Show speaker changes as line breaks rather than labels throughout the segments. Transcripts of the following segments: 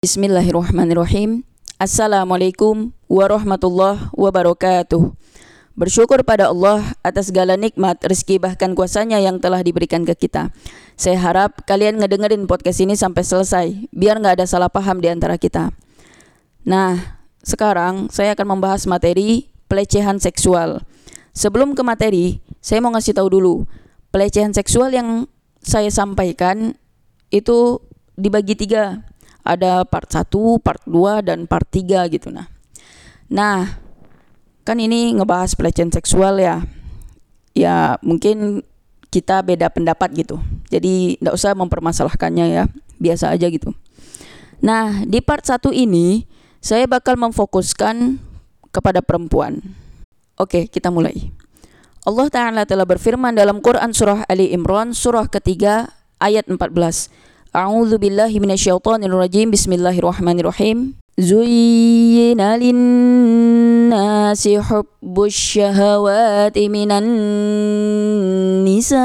Bismillahirrahmanirrahim. Assalamualaikum warahmatullahi wabarakatuh. Bersyukur pada Allah atas segala nikmat, rezeki bahkan kuasanya yang telah diberikan ke kita. Saya harap kalian ngedengerin podcast ini sampai selesai, biar nggak ada salah paham di antara kita. Nah, sekarang saya akan membahas materi pelecehan seksual. Sebelum ke materi, saya mau ngasih tahu dulu, pelecehan seksual yang saya sampaikan itu dibagi tiga ada part 1, part 2 dan part 3 gitu nah. Nah, kan ini ngebahas pelecehan seksual ya. Ya, mungkin kita beda pendapat gitu. Jadi tidak usah mempermasalahkannya ya, biasa aja gitu. Nah, di part 1 ini saya bakal memfokuskan kepada perempuan. Oke, kita mulai. Allah Ta'ala telah berfirman dalam Quran Surah Ali Imran Surah ketiga ayat 14 A'udzu billahi minasyaitonir rajim. Bismillahirrahmanirrahim. Zuyyina lin-nasi hubbus syahawati minan nisa.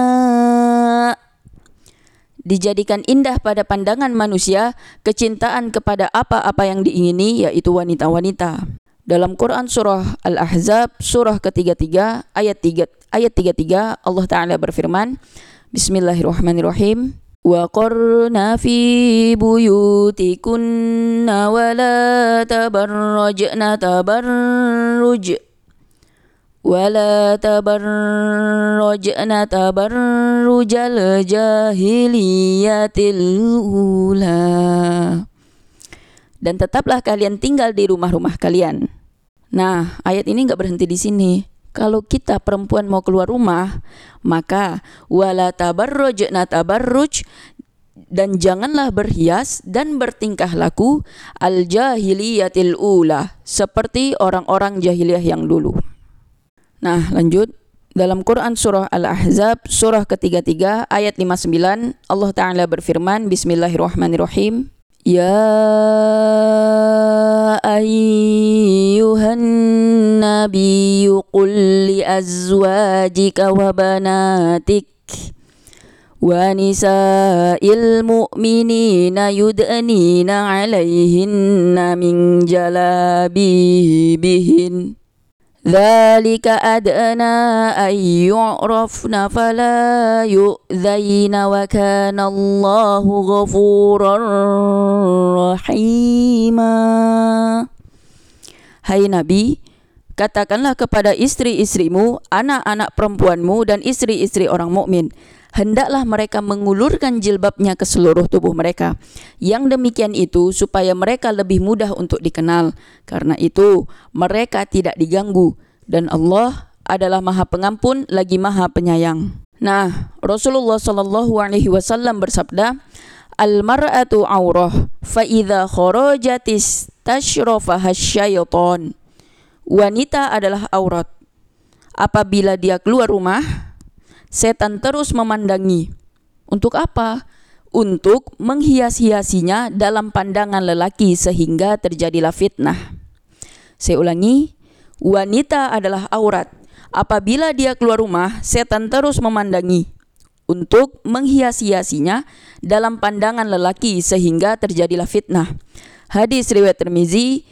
Dijadikan indah pada pandangan manusia kecintaan kepada apa-apa yang diingini yaitu wanita-wanita. Dalam Quran surah Al-Ahzab surah ketiga-tiga ayat 3 ayat 33 Allah taala berfirman Bismillahirrahmanirrahim وقرن في بيوتكن ولا تبرجن تبرج ولا تبرجن تبرج الجاهلية الأولى dan tetaplah kalian tinggal di rumah-rumah kalian. Nah, ayat ini nggak berhenti di sini kalau kita perempuan mau keluar rumah, maka wala tabarrujna tabarruj dan janganlah berhias dan bertingkah laku al jahiliyatil ula seperti orang-orang jahiliyah yang dulu. Nah, lanjut dalam Quran surah Al-Ahzab surah ketiga-tiga ayat 59 Allah taala berfirman bismillahirrahmanirrahim يا أيها النبي قل لأزواجك وبناتك ونساء المؤمنين يدنين عليهن من جلابيبهن ذلك أدنى أن يعرفن فلا يؤذين وكان الله غفورا رحيما Hai Nabi, katakanlah kepada istri-istrimu, anak-anak perempuanmu dan istri-istri orang mukmin, hendaklah mereka mengulurkan jilbabnya ke seluruh tubuh mereka. Yang demikian itu supaya mereka lebih mudah untuk dikenal. Karena itu mereka tidak diganggu dan Allah adalah Maha Pengampun lagi Maha Penyayang. Nah, Rasulullah Shallallahu alaihi wasallam bersabda, "Al-mar'atu aurah fa idza kharajatis tashrafaha syaiton. Wanita adalah aurat. Apabila dia keluar rumah, setan terus memandangi. Untuk apa? Untuk menghias-hiasinya dalam pandangan lelaki sehingga terjadilah fitnah. Saya ulangi, wanita adalah aurat. Apabila dia keluar rumah, setan terus memandangi untuk menghias-hiasinya dalam pandangan lelaki sehingga terjadilah fitnah. Hadis riwayat Tirmizi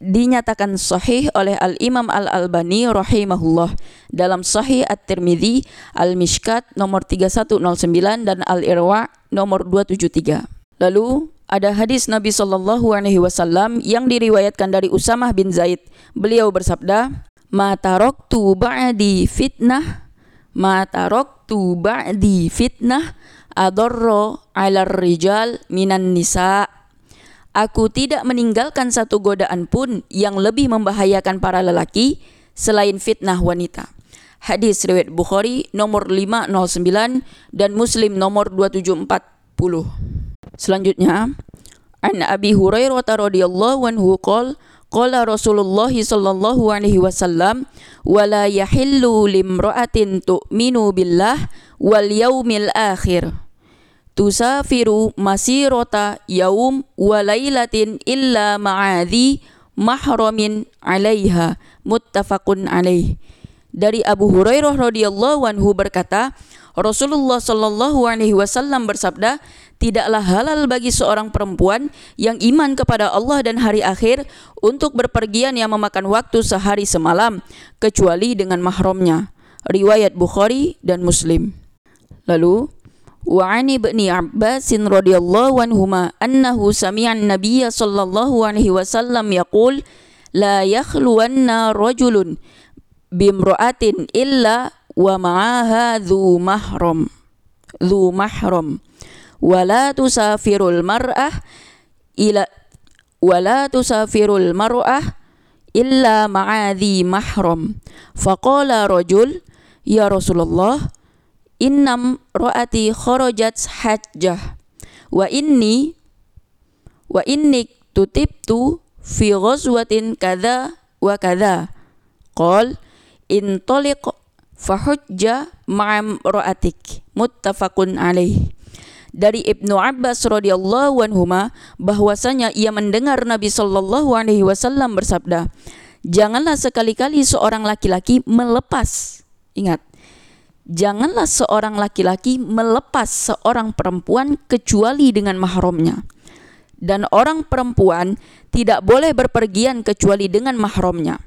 dinyatakan sahih oleh Al-Imam Al-Albani rahimahullah dalam Sahih At-Tirmizi Al-Mishkat nomor 3109 dan Al-Irwa nomor 273. Lalu ada hadis Nabi Shallallahu alaihi wasallam yang diriwayatkan dari Usamah bin Zaid. Beliau bersabda, "Ma taraktu ba'di fitnah, ma taraktu ba'di fitnah adarra 'ala rijal minan nisa' Aku tidak meninggalkan satu godaan pun yang lebih membahayakan para lelaki selain fitnah wanita. Hadis riwayat Bukhari nomor 509 dan Muslim nomor 2740. Selanjutnya, An Abi Hurairah radhiyallahu anhu qol qala Rasulullah sallallahu alaihi wasallam wala yahillu limra'atin tu'minu billah wal yaumil akhir tusafiru masirota yaum walailatin illa ma'adhi mahramin alaiha muttafaqun alaih dari Abu Hurairah radhiyallahu anhu berkata Rasulullah shallallahu alaihi wasallam bersabda tidaklah halal bagi seorang perempuan yang iman kepada Allah dan hari akhir untuk berpergian yang memakan waktu sehari semalam kecuali dengan mahramnya. Riwayat Bukhari dan Muslim. Lalu وعن ابن عباس رضي الله عنهما أنه سمع النبي صلى الله عليه وسلم يقول لا يخلون رجل بامرأة إلا ومعها ذو محرم ذو محرم ولا تسافر المرأة إلى ولا تسافر المرأة إلا مع ذي محرم فقال رجل يا رسول الله innam ro'ati kharajat hajjah. Wa inni wa innik tutibtu fi ghazwatin kada wa kada qol intoliq fahujja ma'am ro'atik. Muttafaqun alaih. Dari Ibnu Abbas radhiyallahu anhu bahwasanya ia mendengar Nabi Shallallahu alaihi wasallam bersabda, "Janganlah sekali-kali seorang laki-laki melepas. Ingat janganlah seorang laki-laki melepas seorang perempuan kecuali dengan mahramnya. Dan orang perempuan tidak boleh berpergian kecuali dengan mahramnya.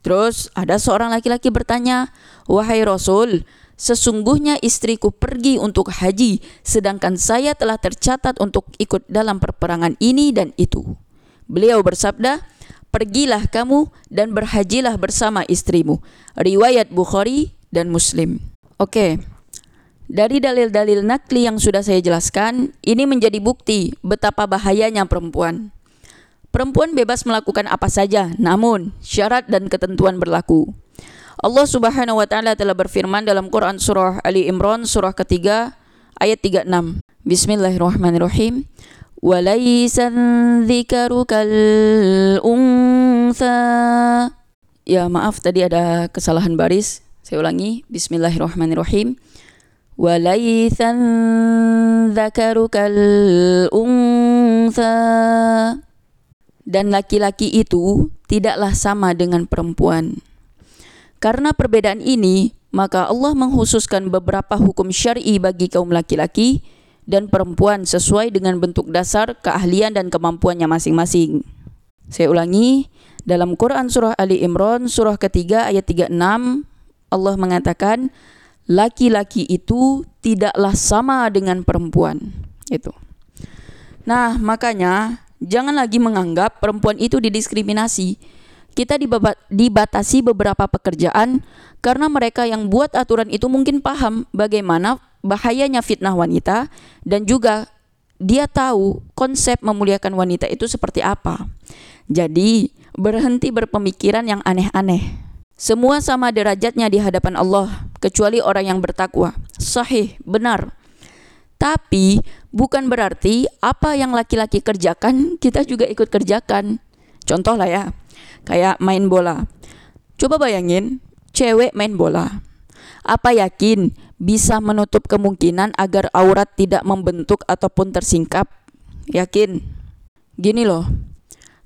Terus ada seorang laki-laki bertanya, "Wahai Rasul, Sesungguhnya istriku pergi untuk haji, sedangkan saya telah tercatat untuk ikut dalam perperangan ini dan itu. Beliau bersabda, Pergilah kamu dan berhajilah bersama istrimu. Riwayat Bukhari dan Muslim. Oke, dari dalil-dalil nakli yang sudah saya jelaskan, ini menjadi bukti betapa bahayanya perempuan. Perempuan bebas melakukan apa saja, namun syarat dan ketentuan berlaku. Allah Subhanahu wa taala telah berfirman dalam Quran surah Ali Imran surah ketiga ayat 36. Bismillahirrahmanirrahim. Dzikaru kal untha. Ya, maaf tadi ada kesalahan baris. Saya ulangi. Bismillahirrahmanirrahim. Walaysa dzakaru untha. Dan laki-laki itu tidaklah sama dengan perempuan. Karena perbedaan ini, maka Allah menghususkan beberapa hukum syar'i bagi kaum laki-laki dan perempuan sesuai dengan bentuk dasar, keahlian dan kemampuannya masing-masing. Saya ulangi, dalam Quran surah Ali Imran surah ketiga ayat 36 Allah mengatakan laki-laki itu tidaklah sama dengan perempuan. Itu. Nah, makanya jangan lagi menganggap perempuan itu didiskriminasi kita dibatasi beberapa pekerjaan karena mereka yang buat aturan itu mungkin paham bagaimana bahayanya fitnah wanita dan juga dia tahu konsep memuliakan wanita itu seperti apa. Jadi, berhenti berpemikiran yang aneh-aneh. Semua sama derajatnya di hadapan Allah, kecuali orang yang bertakwa. Sahih, benar. Tapi bukan berarti apa yang laki-laki kerjakan kita juga ikut kerjakan. Contoh lah ya, kayak main bola. Coba bayangin, cewek main bola. Apa yakin bisa menutup kemungkinan agar aurat tidak membentuk ataupun tersingkap? Yakin? Gini loh,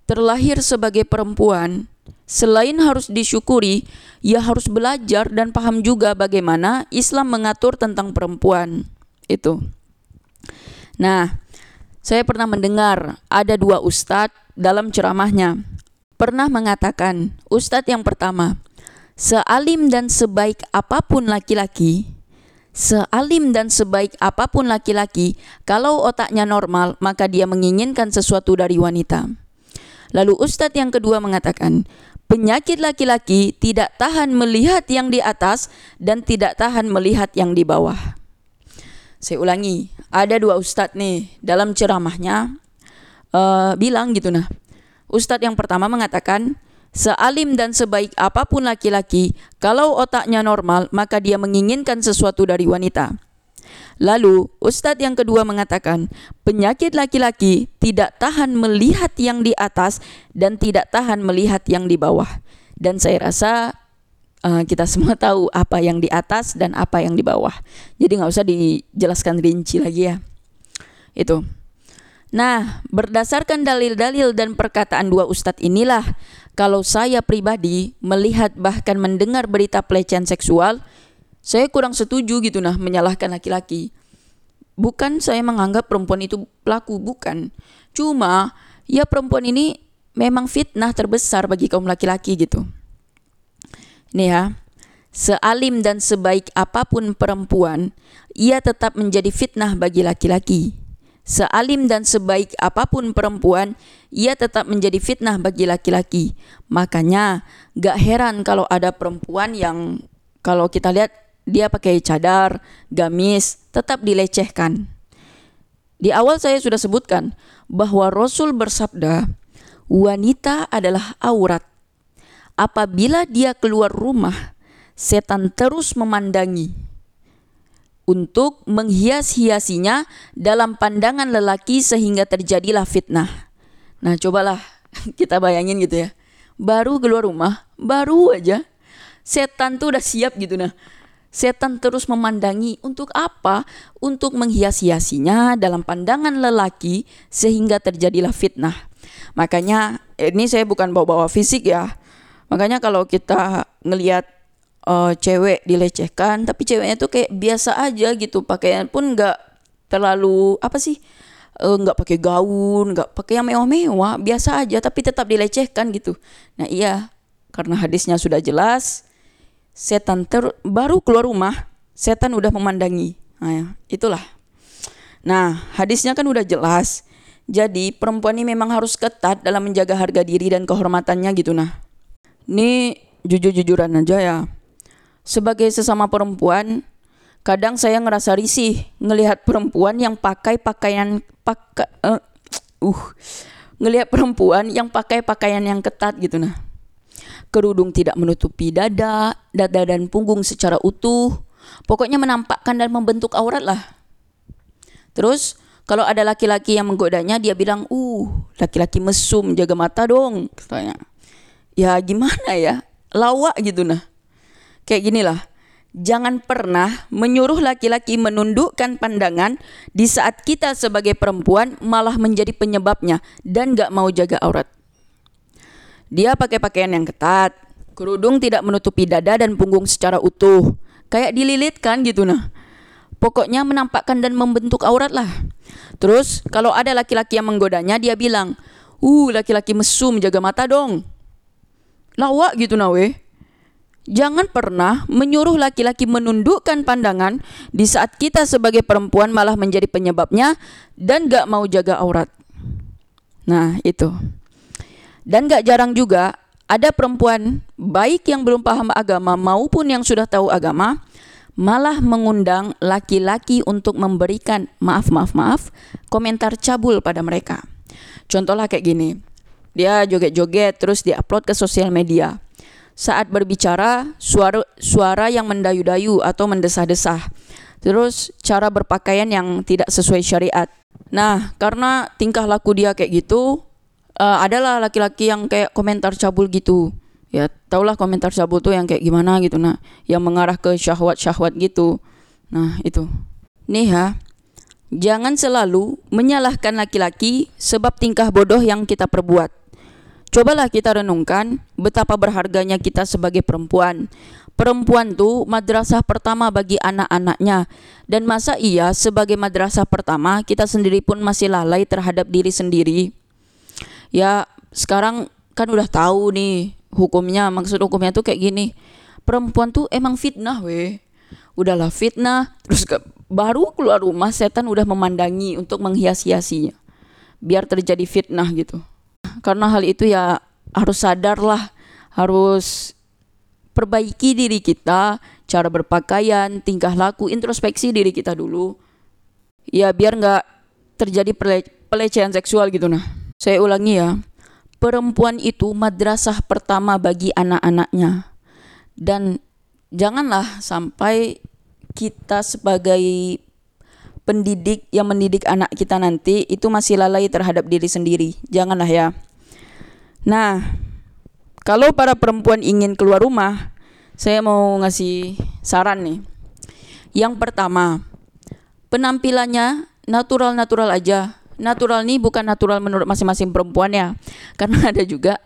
terlahir sebagai perempuan, selain harus disyukuri, ia harus belajar dan paham juga bagaimana Islam mengatur tentang perempuan. Itu. Nah, saya pernah mendengar ada dua ustadz dalam ceramahnya pernah mengatakan, Ustadz yang pertama, sealim dan sebaik apa pun laki-laki, sealim dan sebaik apa pun laki-laki, kalau otaknya normal, maka dia menginginkan sesuatu dari wanita. Lalu Ustadz yang kedua mengatakan, penyakit laki-laki tidak tahan melihat yang di atas dan tidak tahan melihat yang di bawah. Saya ulangi, ada dua ustadz nih dalam ceramahnya uh, bilang gitu nah, Ustadz yang pertama mengatakan, Sealim dan sebaik apa pun laki-laki, kalau otaknya normal, maka dia menginginkan sesuatu dari wanita. Lalu, Ustadz yang kedua mengatakan, penyakit laki-laki tidak tahan melihat yang di atas dan tidak tahan melihat yang di bawah. Dan saya rasa uh, kita semua tahu apa yang di atas dan apa yang di bawah. Jadi nggak usah dijelaskan rinci lagi ya. Itu. Nah, berdasarkan dalil-dalil dan perkataan dua ustadz inilah, kalau saya pribadi melihat bahkan mendengar berita pelecehan seksual, saya kurang setuju gitu nah menyalahkan laki-laki. bukan saya menganggap perempuan itu pelaku, bukan. Cuma ya perempuan ini memang fitnah terbesar bagi kaum laki-laki gitu. Nih ya, sealim dan sebaik apa pun perempuan, ia tetap menjadi fitnah bagi laki-laki. Sealim dan sebaik apa pun perempuan, ia tetap menjadi fitnah bagi laki-laki. Makanya gak heran kalau ada perempuan yang kalau kita lihat dia pakai cadar, gamis, tetap dilecehkan. Di awal saya sudah sebutkan bahwa Rasul bersabda, wanita adalah aurat. Apabila dia keluar rumah, setan terus memandangi untuk menghias-hiasinya dalam pandangan lelaki sehingga terjadilah fitnah. Nah, cobalah kita bayangin gitu ya. Baru keluar rumah, baru aja setan tuh udah siap gitu nah. Setan terus memandangi untuk apa? Untuk menghias-hiasinya dalam pandangan lelaki sehingga terjadilah fitnah. Makanya ini saya bukan bawa-bawa fisik ya. Makanya kalau kita ngelihat uh, cewek dilecehkan tapi ceweknya tuh kayak biasa aja gitu pakaian pun nggak terlalu apa sih eh, nggak uh, pakai gaun nggak pakai yang mewah-mewah biasa aja tapi tetap dilecehkan gitu nah iya karena hadisnya sudah jelas setan ter baru keluar rumah setan udah memandangi. Nah ya, itulah. Nah hadisnya kan udah jelas. Jadi perempuan ini memang harus ketat dalam menjaga harga diri dan kehormatannya gitu nah. Ini jujur-jujuran aja ya. Sebagai sesama perempuan, kadang saya ngerasa risih ngelihat perempuan yang pakai pakaian pakai uh, uh ngelihat perempuan yang pakai pakaian yang ketat gitu nah. Kerudung tidak menutupi dada, dada dan punggung secara utuh. Pokoknya menampakkan dan membentuk aurat lah. Terus kalau ada laki-laki yang menggodanya dia bilang, "Uh, laki-laki mesum, jaga mata dong." katanya. Ya gimana ya? Lawak gitu nah. Kayak ginilah, jangan pernah menyuruh laki-laki menundukkan pandangan di saat kita sebagai perempuan malah menjadi penyebabnya dan gak mau jaga aurat. Dia pakai pakaian yang ketat, kerudung tidak menutupi dada dan punggung secara utuh, kayak dililitkan gitu nah. Pokoknya menampakkan dan membentuk aurat lah. Terus kalau ada laki-laki yang menggodanya dia bilang, Uh laki-laki mesum jaga mata dong. Lawak gitu nah weh. Jangan pernah menyuruh laki-laki menundukkan pandangan di saat kita sebagai perempuan malah menjadi penyebabnya dan gak mau jaga aurat. Nah itu. Dan gak jarang juga ada perempuan baik yang belum paham agama maupun yang sudah tahu agama malah mengundang laki-laki untuk memberikan maaf maaf maaf komentar cabul pada mereka. Contohlah kayak gini. Dia joget-joget terus diupload ke sosial media saat berbicara suara suara yang mendayu-dayu atau mendesah-desah. Terus cara berpakaian yang tidak sesuai syariat. Nah, karena tingkah laku dia kayak gitu, uh, adalah laki-laki yang kayak komentar cabul gitu. Ya, taulah komentar cabul tuh yang kayak gimana gitu nah, yang mengarah ke syahwat-syahwat gitu. Nah, itu. Nih ya, jangan selalu menyalahkan laki-laki sebab tingkah bodoh yang kita perbuat. Cobalah kita renungkan betapa berharganya kita sebagai perempuan. Perempuan tuh madrasah pertama bagi anak-anaknya. Dan masa iya sebagai madrasah pertama kita sendiri pun masih lalai terhadap diri sendiri. Ya sekarang kan udah tahu nih hukumnya, maksud hukumnya tuh kayak gini. Perempuan tuh emang fitnah weh. Udahlah fitnah, terus ke, baru keluar rumah setan udah memandangi untuk menghias-hiasinya. Biar terjadi fitnah gitu karena hal itu ya harus sadarlah harus perbaiki diri kita cara berpakaian tingkah laku introspeksi diri kita dulu ya biar nggak terjadi pelecehan seksual gitu nah saya ulangi ya perempuan itu madrasah pertama bagi anak-anaknya dan janganlah sampai kita sebagai pendidik yang mendidik anak kita nanti itu masih lalai terhadap diri sendiri. Janganlah ya. Nah, kalau para perempuan ingin keluar rumah, saya mau ngasih saran nih. Yang pertama, penampilannya natural-natural aja. Natural nih bukan natural menurut masing-masing perempuan ya. Karena ada juga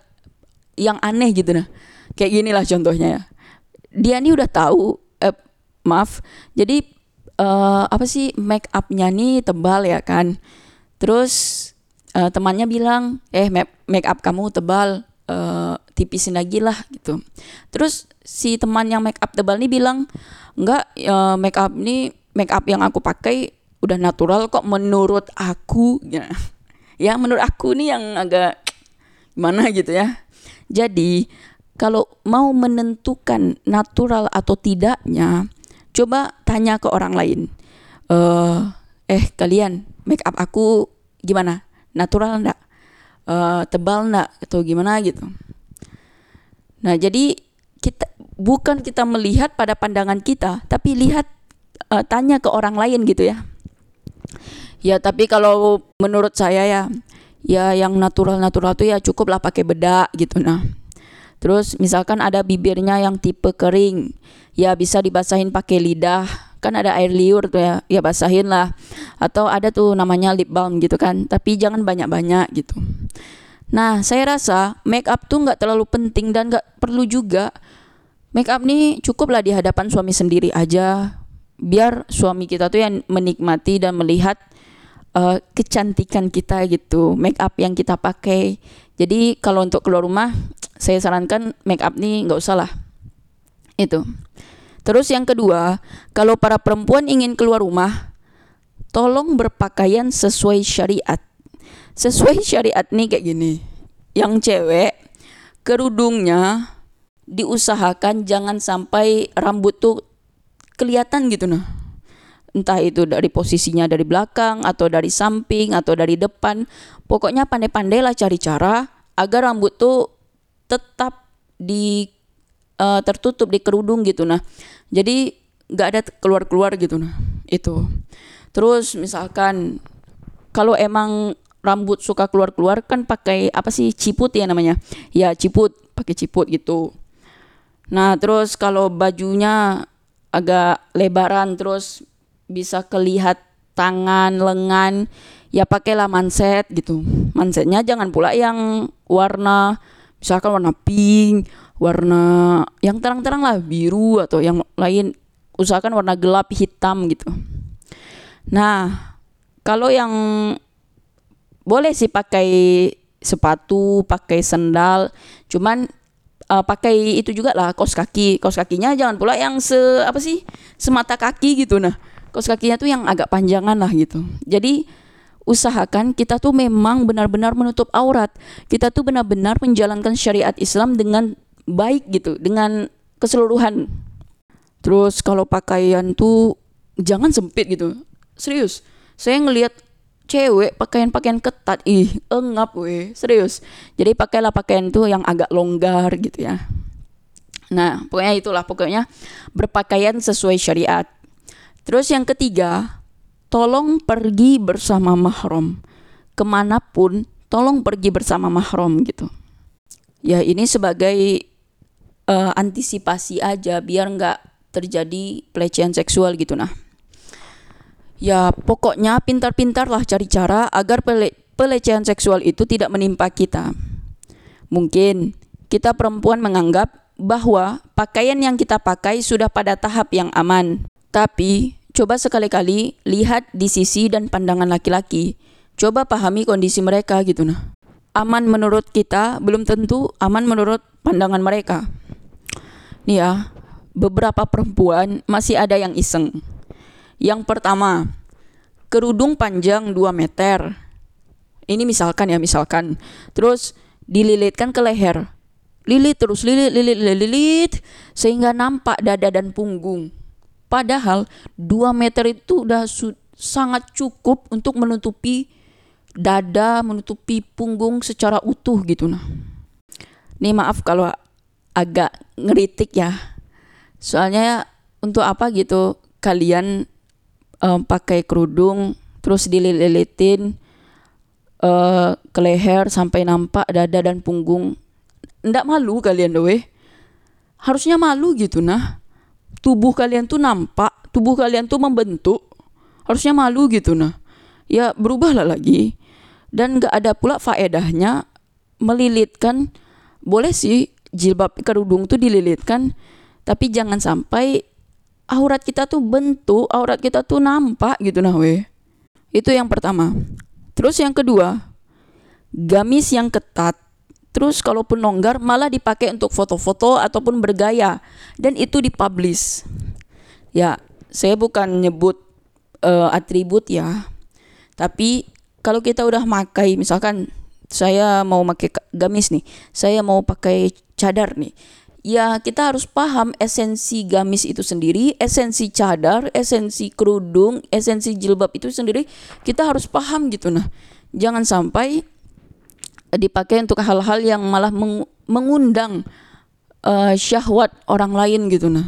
yang aneh gitu nah. Kayak gini lah contohnya ya. Dia nih udah tahu eh, maaf. Jadi uh, apa sih make upnya nih tebal ya kan terus uh, temannya bilang eh make up kamu tebal uh, tipisin lagi lah gitu terus si teman yang make up tebal nih bilang enggak uh, make up ini make up yang aku pakai udah natural kok menurut aku ya, ya menurut aku nih yang agak gimana gitu ya. Jadi kalau mau menentukan natural atau tidaknya coba tanya ke orang lain. Uh, eh kalian make up aku gimana? Natural enggak uh, tebal enggak atau gimana gitu. Nah jadi kita bukan kita melihat pada pandangan kita tapi lihat uh, tanya ke orang lain gitu ya Ya tapi kalau menurut saya ya ya yang natural-natural tuh ya cukup lah pakai bedak gitu nah. Terus misalkan ada bibirnya yang tipe kering, ya bisa dibasahin pakai lidah. Kan ada air liur tuh ya, ya basahin lah. Atau ada tuh namanya lip balm gitu kan, tapi jangan banyak-banyak gitu. Nah, saya rasa make up tuh nggak terlalu penting dan nggak perlu juga. Make up nih cukup lah di hadapan suami sendiri aja. Biar suami kita tuh yang menikmati dan melihat uh, kecantikan kita gitu, make up yang kita pakai. Jadi kalau untuk keluar rumah, saya sarankan make up nih nggak usah lah. Itu. Terus yang kedua, kalau para perempuan ingin keluar rumah, tolong berpakaian sesuai syariat. Sesuai syariat nih kayak gini. Yang cewek kerudungnya diusahakan jangan sampai rambut tuh kelihatan gitu nah. Entah itu dari posisinya dari belakang atau dari samping atau dari depan. Pokoknya pandai-pandailah cari cara agar rambut tuh tetap di uh, tertutup di kerudung gitu nah. Jadi nggak ada keluar-keluar gitu nah itu. Terus misalkan kalau emang rambut suka keluar-keluar kan pakai apa sih ciput ya namanya? Ya ciput pakai ciput gitu. Nah terus kalau bajunya agak lebaran terus bisa kelihat tangan, lengan, ya pakailah manset gitu. Mansetnya jangan pula yang warna misalkan warna pink, warna yang terang-terang lah biru atau yang lain usahakan warna gelap hitam gitu. Nah, kalau yang boleh sih pakai sepatu, pakai sendal, cuman uh, pakai itu juga lah kos kaki. Kos kakinya jangan pula yang se apa sih? semata kaki gitu nah kaos kakinya tuh yang agak panjangan lah gitu. Jadi usahakan kita tuh memang benar-benar menutup aurat. Kita tuh benar-benar menjalankan syariat Islam dengan baik gitu, dengan keseluruhan. Terus kalau pakaian tuh jangan sempit gitu. Serius. Saya ngelihat cewek pakaian-pakaian ketat, ih, engap weh, serius. Jadi pakailah pakaian tuh yang agak longgar gitu ya. Nah, pokoknya itulah pokoknya berpakaian sesuai syariat. Terus yang ketiga, tolong pergi bersama mahram. Ke mana pun, tolong pergi bersama mahram gitu. Ya ini sebagai uh, antisipasi aja biar nggak terjadi pelecehan seksual gitu nah. Ya pokoknya pintar-pintarlah cari cara agar pele pelecehan seksual itu tidak menimpa kita. Mungkin kita perempuan menganggap bahwa pakaian yang kita pakai sudah pada tahap yang aman. Tapi coba sekali-kali lihat di sisi dan pandangan laki-laki. Coba pahami kondisi mereka gitu nah. Aman menurut kita belum tentu aman menurut pandangan mereka. Nih ya, beberapa perempuan masih ada yang iseng. Yang pertama, kerudung panjang 2 meter. Ini misalkan ya, misalkan. Terus dililitkan ke leher. Lilit terus, lilit, lilit, lilit, lilit, sehingga nampak dada dan punggung. Padahal 2 meter itu udah sangat cukup untuk menutupi dada, menutupi punggung secara utuh gitu nah. Nih maaf kalau agak ngeritik ya. Soalnya untuk apa gitu kalian um, pakai kerudung terus dililitin uh, ke leher sampai nampak dada dan punggung. Ndak malu kalian doh Harusnya malu gitu nah tubuh kalian tuh nampak, tubuh kalian tuh membentuk, harusnya malu gitu nah. Ya berubahlah lagi. Dan gak ada pula faedahnya melilitkan, boleh sih jilbab kerudung tuh dililitkan, tapi jangan sampai aurat kita tuh bentuk, aurat kita tuh nampak gitu nah weh. Itu yang pertama. Terus yang kedua, gamis yang ketat. Terus kalaupun longgar malah dipakai untuk foto-foto ataupun bergaya dan itu dipublish. Ya, saya bukan nyebut uh, atribut ya. Tapi kalau kita udah makai misalkan saya mau pakai gamis nih, saya mau pakai cadar nih ya kita harus paham esensi gamis itu sendiri, esensi cadar, esensi kerudung, esensi jilbab itu sendiri kita harus paham gitu nah. Jangan sampai dipakai untuk hal-hal yang malah mengundang uh, syahwat orang lain gitu nah.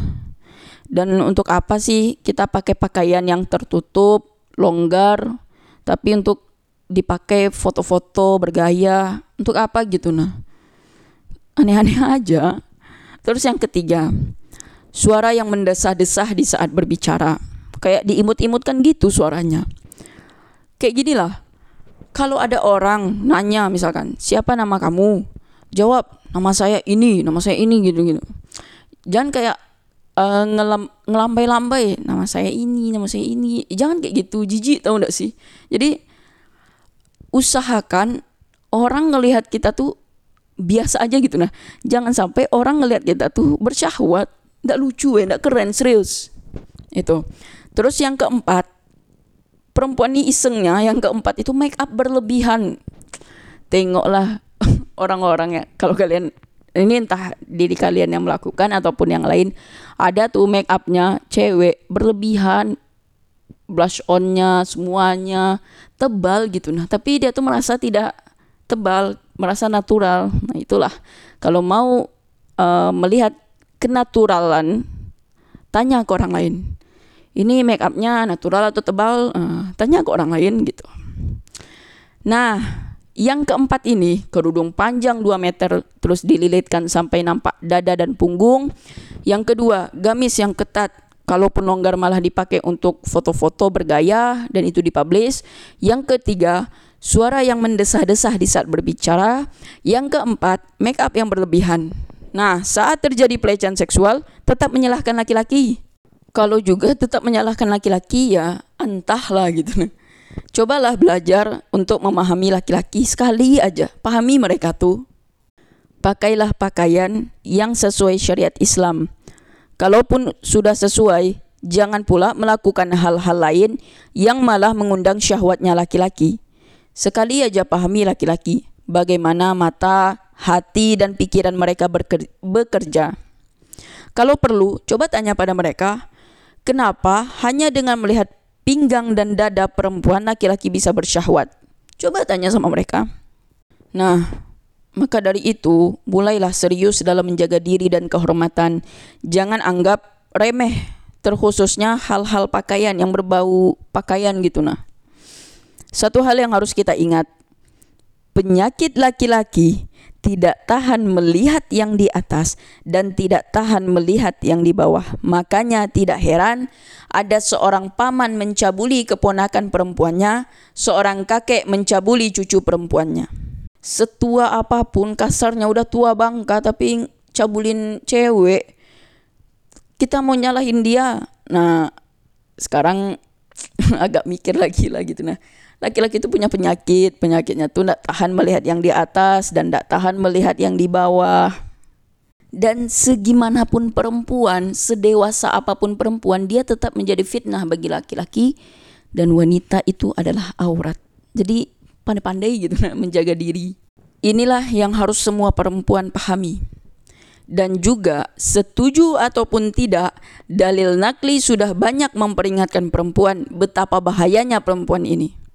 Dan untuk apa sih kita pakai pakaian yang tertutup, longgar, tapi untuk dipakai foto-foto bergaya, untuk apa gitu nah. Aneh-aneh aja. Terus yang ketiga, suara yang mendesah-desah di saat berbicara. Kayak diimut-imutkan gitu suaranya. Kayak gini lah. Kalau ada orang nanya misalkan, siapa nama kamu? Jawab, nama saya ini, nama saya ini gitu-gitu. Jangan kayak uh, ngelam, ngelambai-lambai, nama saya ini, nama saya ini. Jangan kayak gitu, jijik tau gak sih? Jadi usahakan orang ngelihat kita tuh biasa aja gitu. Nah jangan sampai orang ngelihat kita tuh bersyahwat nggak lucu ya nggak keren serius. Itu. Terus yang keempat perempuan ini isengnya yang keempat itu make up berlebihan. Tengoklah orang-orang ya kalau kalian ini entah diri kalian yang melakukan ataupun yang lain ada tuh make upnya cewek berlebihan blush onnya semuanya tebal gitu. Nah tapi dia tuh merasa tidak tebal merasa natural. Nah, itulah kalau mau uh, melihat kenaturalan tanya ke orang lain. Ini make upnya natural atau tebal? Uh, tanya ke orang lain gitu. Nah, yang keempat ini kerudung panjang 2 meter terus dililitkan sampai nampak dada dan punggung. Yang kedua, gamis yang ketat kalaupun longgar malah dipakai untuk foto-foto bergaya dan itu dipublish. Yang ketiga, suara yang mendesah-desah di saat berbicara. Yang keempat, make up yang berlebihan. Nah, saat terjadi pelecehan seksual, tetap menyalahkan laki-laki. Kalau juga tetap menyalahkan laki-laki ya entahlah gitu. Cobalah belajar untuk memahami laki-laki sekali aja. Pahami mereka tuh. Pakailah pakaian yang sesuai syariat Islam. Kalaupun sudah sesuai, jangan pula melakukan hal-hal lain yang malah mengundang syahwatnya laki-laki. Sekali aja pahami laki-laki bagaimana mata, hati, dan pikiran mereka bekerja. Kalau perlu, coba tanya pada mereka, kenapa hanya dengan melihat pinggang dan dada perempuan laki-laki bisa bersyahwat? Coba tanya sama mereka. Nah, maka dari itu, mulailah serius dalam menjaga diri dan kehormatan. Jangan anggap remeh, terkhususnya hal-hal pakaian yang berbau pakaian gitu nah. Satu hal yang harus kita ingat, penyakit laki-laki tidak tahan melihat yang di atas dan tidak tahan melihat yang di bawah. Makanya tidak heran ada seorang paman mencabuli keponakan perempuannya, seorang kakek mencabuli cucu perempuannya. Setua apa pun kasarnya udah tua bangka tapi cabulin cewek. Kita mau nyalahin dia. Nah, sekarang agak mikir lagi lah gitu nah laki-laki itu punya penyakit penyakitnya tuh tidak tahan melihat yang di atas dan tidak tahan melihat yang di bawah. Dan segimanapun perempuan sedewasa apa pun perempuan dia tetap menjadi fitnah bagi laki-laki dan wanita itu adalah aurat. Jadi pandai-pandai gitu menjaga diri. Inilah yang harus semua perempuan pahami. Dan juga setuju ataupun tidak dalil nakli sudah banyak memperingatkan perempuan betapa bahayanya perempuan ini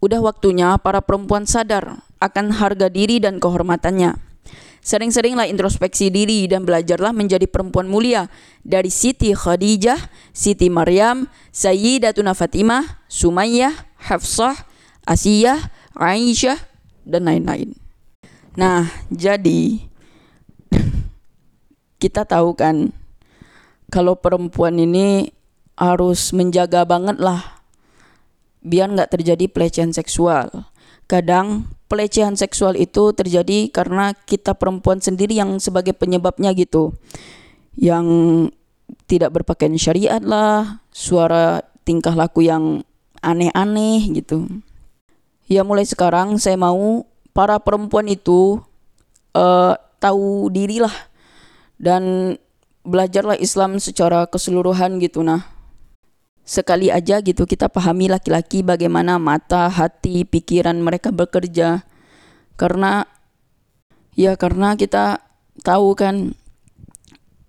Udah waktunya para perempuan sadar akan harga diri dan kehormatannya. Sering-seringlah introspeksi diri dan belajarlah menjadi perempuan mulia dari Siti Khadijah, Siti Maryam, Sayyidatuna Fatimah, Sumayyah, Hafsah, Asiyah, Aisyah, dan lain-lain. Nah, jadi kita tahu kan kalau perempuan ini harus menjaga banget lah biar nggak terjadi pelecehan seksual. Kadang pelecehan seksual itu terjadi karena kita perempuan sendiri yang sebagai penyebabnya gitu. Yang tidak berpakaian syariat lah, suara tingkah laku yang aneh-aneh gitu. Ya mulai sekarang saya mau para perempuan itu uh, tahu dirilah dan belajarlah Islam secara keseluruhan gitu nah. Sekali aja gitu kita pahami laki-laki bagaimana mata, hati, pikiran mereka bekerja. Karena ya karena kita tahu kan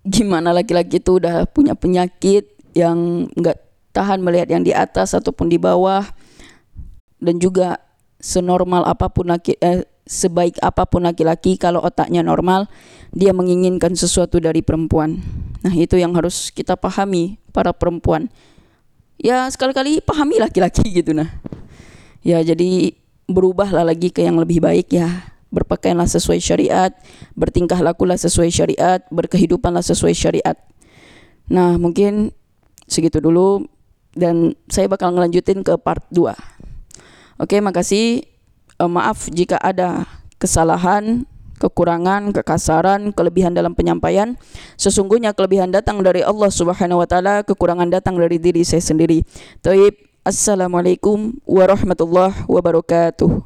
gimana laki-laki itu udah punya penyakit yang nggak tahan melihat yang di atas ataupun di bawah. Dan juga senormal apa pun laki eh, sebaik apa pun laki-laki kalau otaknya normal dia menginginkan sesuatu dari perempuan. Nah itu yang harus kita pahami para perempuan ya sekali-kali pahami laki-laki gitu nah ya jadi berubahlah lagi ke yang lebih baik ya berpakaianlah sesuai syariat, bertingkah lakulah sesuai syariat, berkehidupanlah sesuai syariat. Nah, mungkin segitu dulu dan saya bakal ngelanjutin ke part 2. Oke, makasih. Uh, maaf jika ada kesalahan, kekurangan, kekasaran, kelebihan dalam penyampaian. Sesungguhnya kelebihan datang dari Allah Subhanahu wa taala, kekurangan datang dari diri saya sendiri. Taib. Assalamualaikum warahmatullahi wabarakatuh.